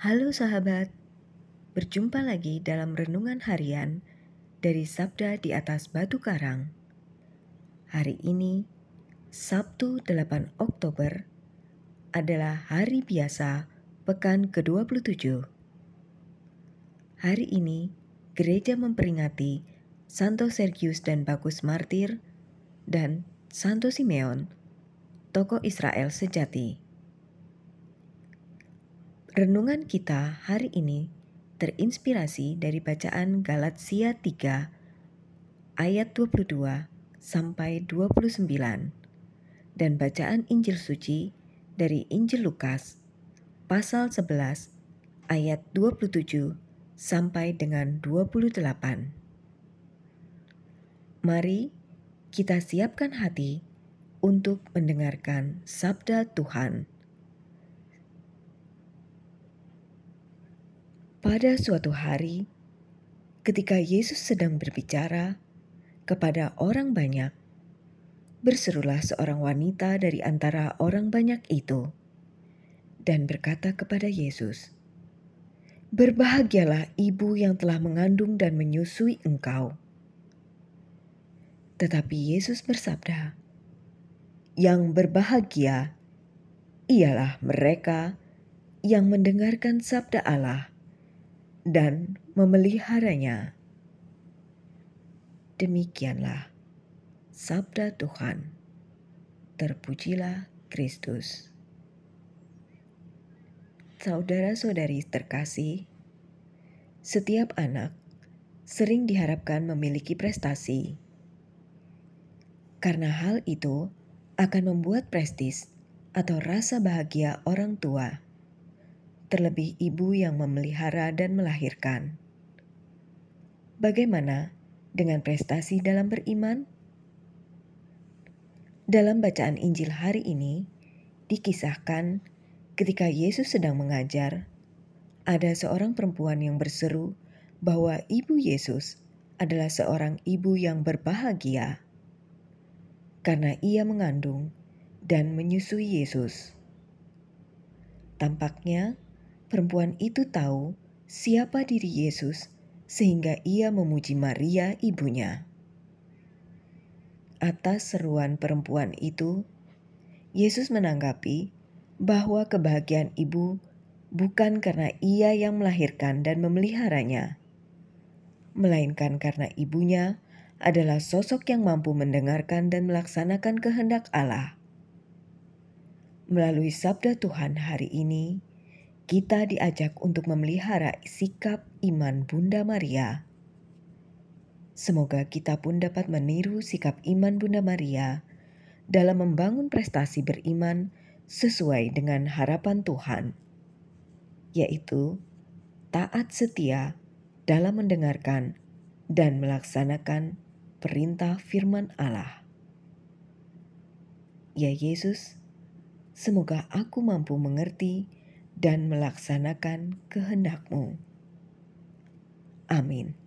Halo sahabat, berjumpa lagi dalam renungan harian dari Sabda di atas Batu Karang. Hari ini, Sabtu 8 Oktober, adalah hari biasa pekan ke-27. Hari ini, gereja memperingati Santo Sergius dan Bagus Martir dan Santo Simeon, tokoh Israel sejati. Renungan kita hari ini terinspirasi dari bacaan Galatia 3 ayat 22 sampai 29 dan bacaan Injil suci dari Injil Lukas pasal 11 ayat 27 sampai dengan 28. Mari kita siapkan hati untuk mendengarkan sabda Tuhan. Pada suatu hari, ketika Yesus sedang berbicara kepada orang banyak, berserulah seorang wanita dari antara orang banyak itu dan berkata kepada Yesus, "Berbahagialah ibu yang telah mengandung dan menyusui engkau." Tetapi Yesus bersabda, "Yang berbahagia ialah mereka yang mendengarkan sabda Allah dan memeliharanya. Demikianlah sabda Tuhan. Terpujilah Kristus. Saudara-saudari terkasih, setiap anak sering diharapkan memiliki prestasi. Karena hal itu akan membuat prestis atau rasa bahagia orang tua terlebih ibu yang memelihara dan melahirkan. Bagaimana dengan prestasi dalam beriman? Dalam bacaan Injil hari ini, dikisahkan ketika Yesus sedang mengajar, ada seorang perempuan yang berseru bahwa ibu Yesus adalah seorang ibu yang berbahagia karena ia mengandung dan menyusui Yesus. Tampaknya Perempuan itu tahu siapa diri Yesus, sehingga ia memuji Maria, ibunya. Atas seruan perempuan itu, Yesus menanggapi bahwa kebahagiaan ibu bukan karena ia yang melahirkan dan memeliharanya, melainkan karena ibunya adalah sosok yang mampu mendengarkan dan melaksanakan kehendak Allah. Melalui sabda Tuhan hari ini, kita diajak untuk memelihara sikap iman Bunda Maria. Semoga kita pun dapat meniru sikap iman Bunda Maria dalam membangun prestasi beriman sesuai dengan harapan Tuhan, yaitu taat setia dalam mendengarkan dan melaksanakan perintah firman Allah. Ya Yesus, semoga aku mampu mengerti dan melaksanakan kehendakmu. Amin.